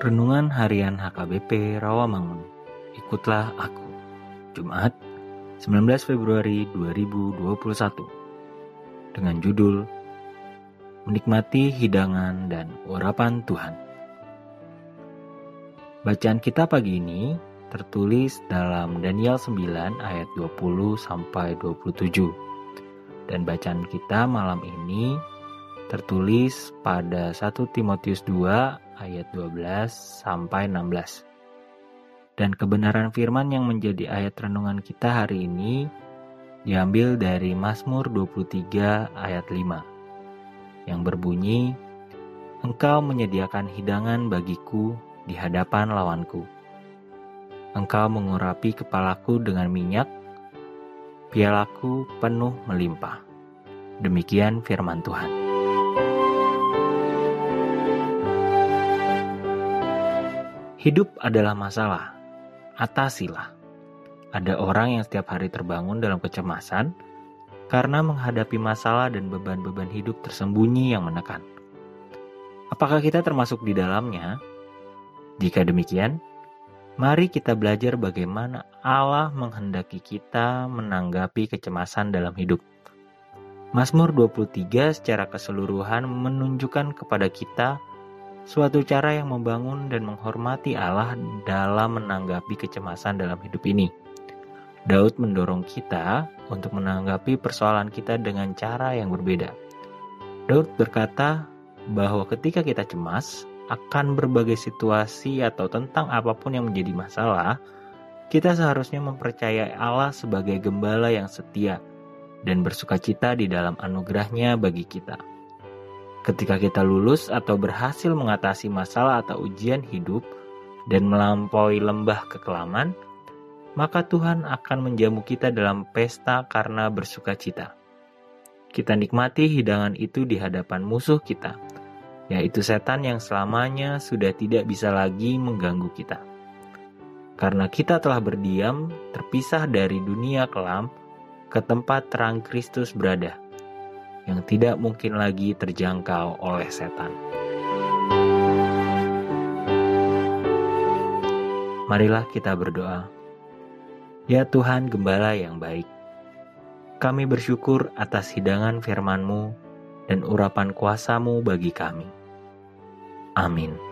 Renungan Harian HKBP Rawamangun. Ikutlah aku. Jumat, 19 Februari 2021. Dengan judul Menikmati hidangan dan urapan Tuhan. Bacaan kita pagi ini tertulis dalam Daniel 9 ayat 20 sampai 27. Dan bacaan kita malam ini tertulis pada 1 Timotius 2 ayat 12 sampai 16. Dan kebenaran firman yang menjadi ayat renungan kita hari ini diambil dari Mazmur 23 ayat 5 yang berbunyi Engkau menyediakan hidangan bagiku di hadapan lawanku. Engkau mengurapi kepalaku dengan minyak, pialaku penuh melimpah. Demikian firman Tuhan. Hidup adalah masalah. Atasilah. Ada orang yang setiap hari terbangun dalam kecemasan karena menghadapi masalah dan beban-beban hidup tersembunyi yang menekan. Apakah kita termasuk di dalamnya? Jika demikian, mari kita belajar bagaimana Allah menghendaki kita menanggapi kecemasan dalam hidup. Mazmur 23 secara keseluruhan menunjukkan kepada kita suatu cara yang membangun dan menghormati Allah dalam menanggapi kecemasan dalam hidup ini. Daud mendorong kita untuk menanggapi persoalan kita dengan cara yang berbeda. Daud berkata bahwa ketika kita cemas akan berbagai situasi atau tentang apa pun yang menjadi masalah, kita seharusnya mempercayai Allah sebagai gembala yang setia dan bersuka cita di dalam anugerahnya bagi kita. Ketika kita lulus atau berhasil mengatasi masalah atau ujian hidup dan melampaui lembah kekelaman, maka Tuhan akan menjamu kita dalam pesta karena bersuka cita. Kita nikmati hidangan itu di hadapan musuh kita, yaitu setan yang selamanya sudah tidak bisa lagi mengganggu kita. Karena kita telah berdiam, terpisah dari dunia kelam, ke tempat terang Kristus berada yang tidak mungkin lagi terjangkau oleh setan. Marilah kita berdoa. Ya Tuhan Gembala yang baik, kami bersyukur atas hidangan firman-Mu dan urapan kuasamu bagi kami. Amin.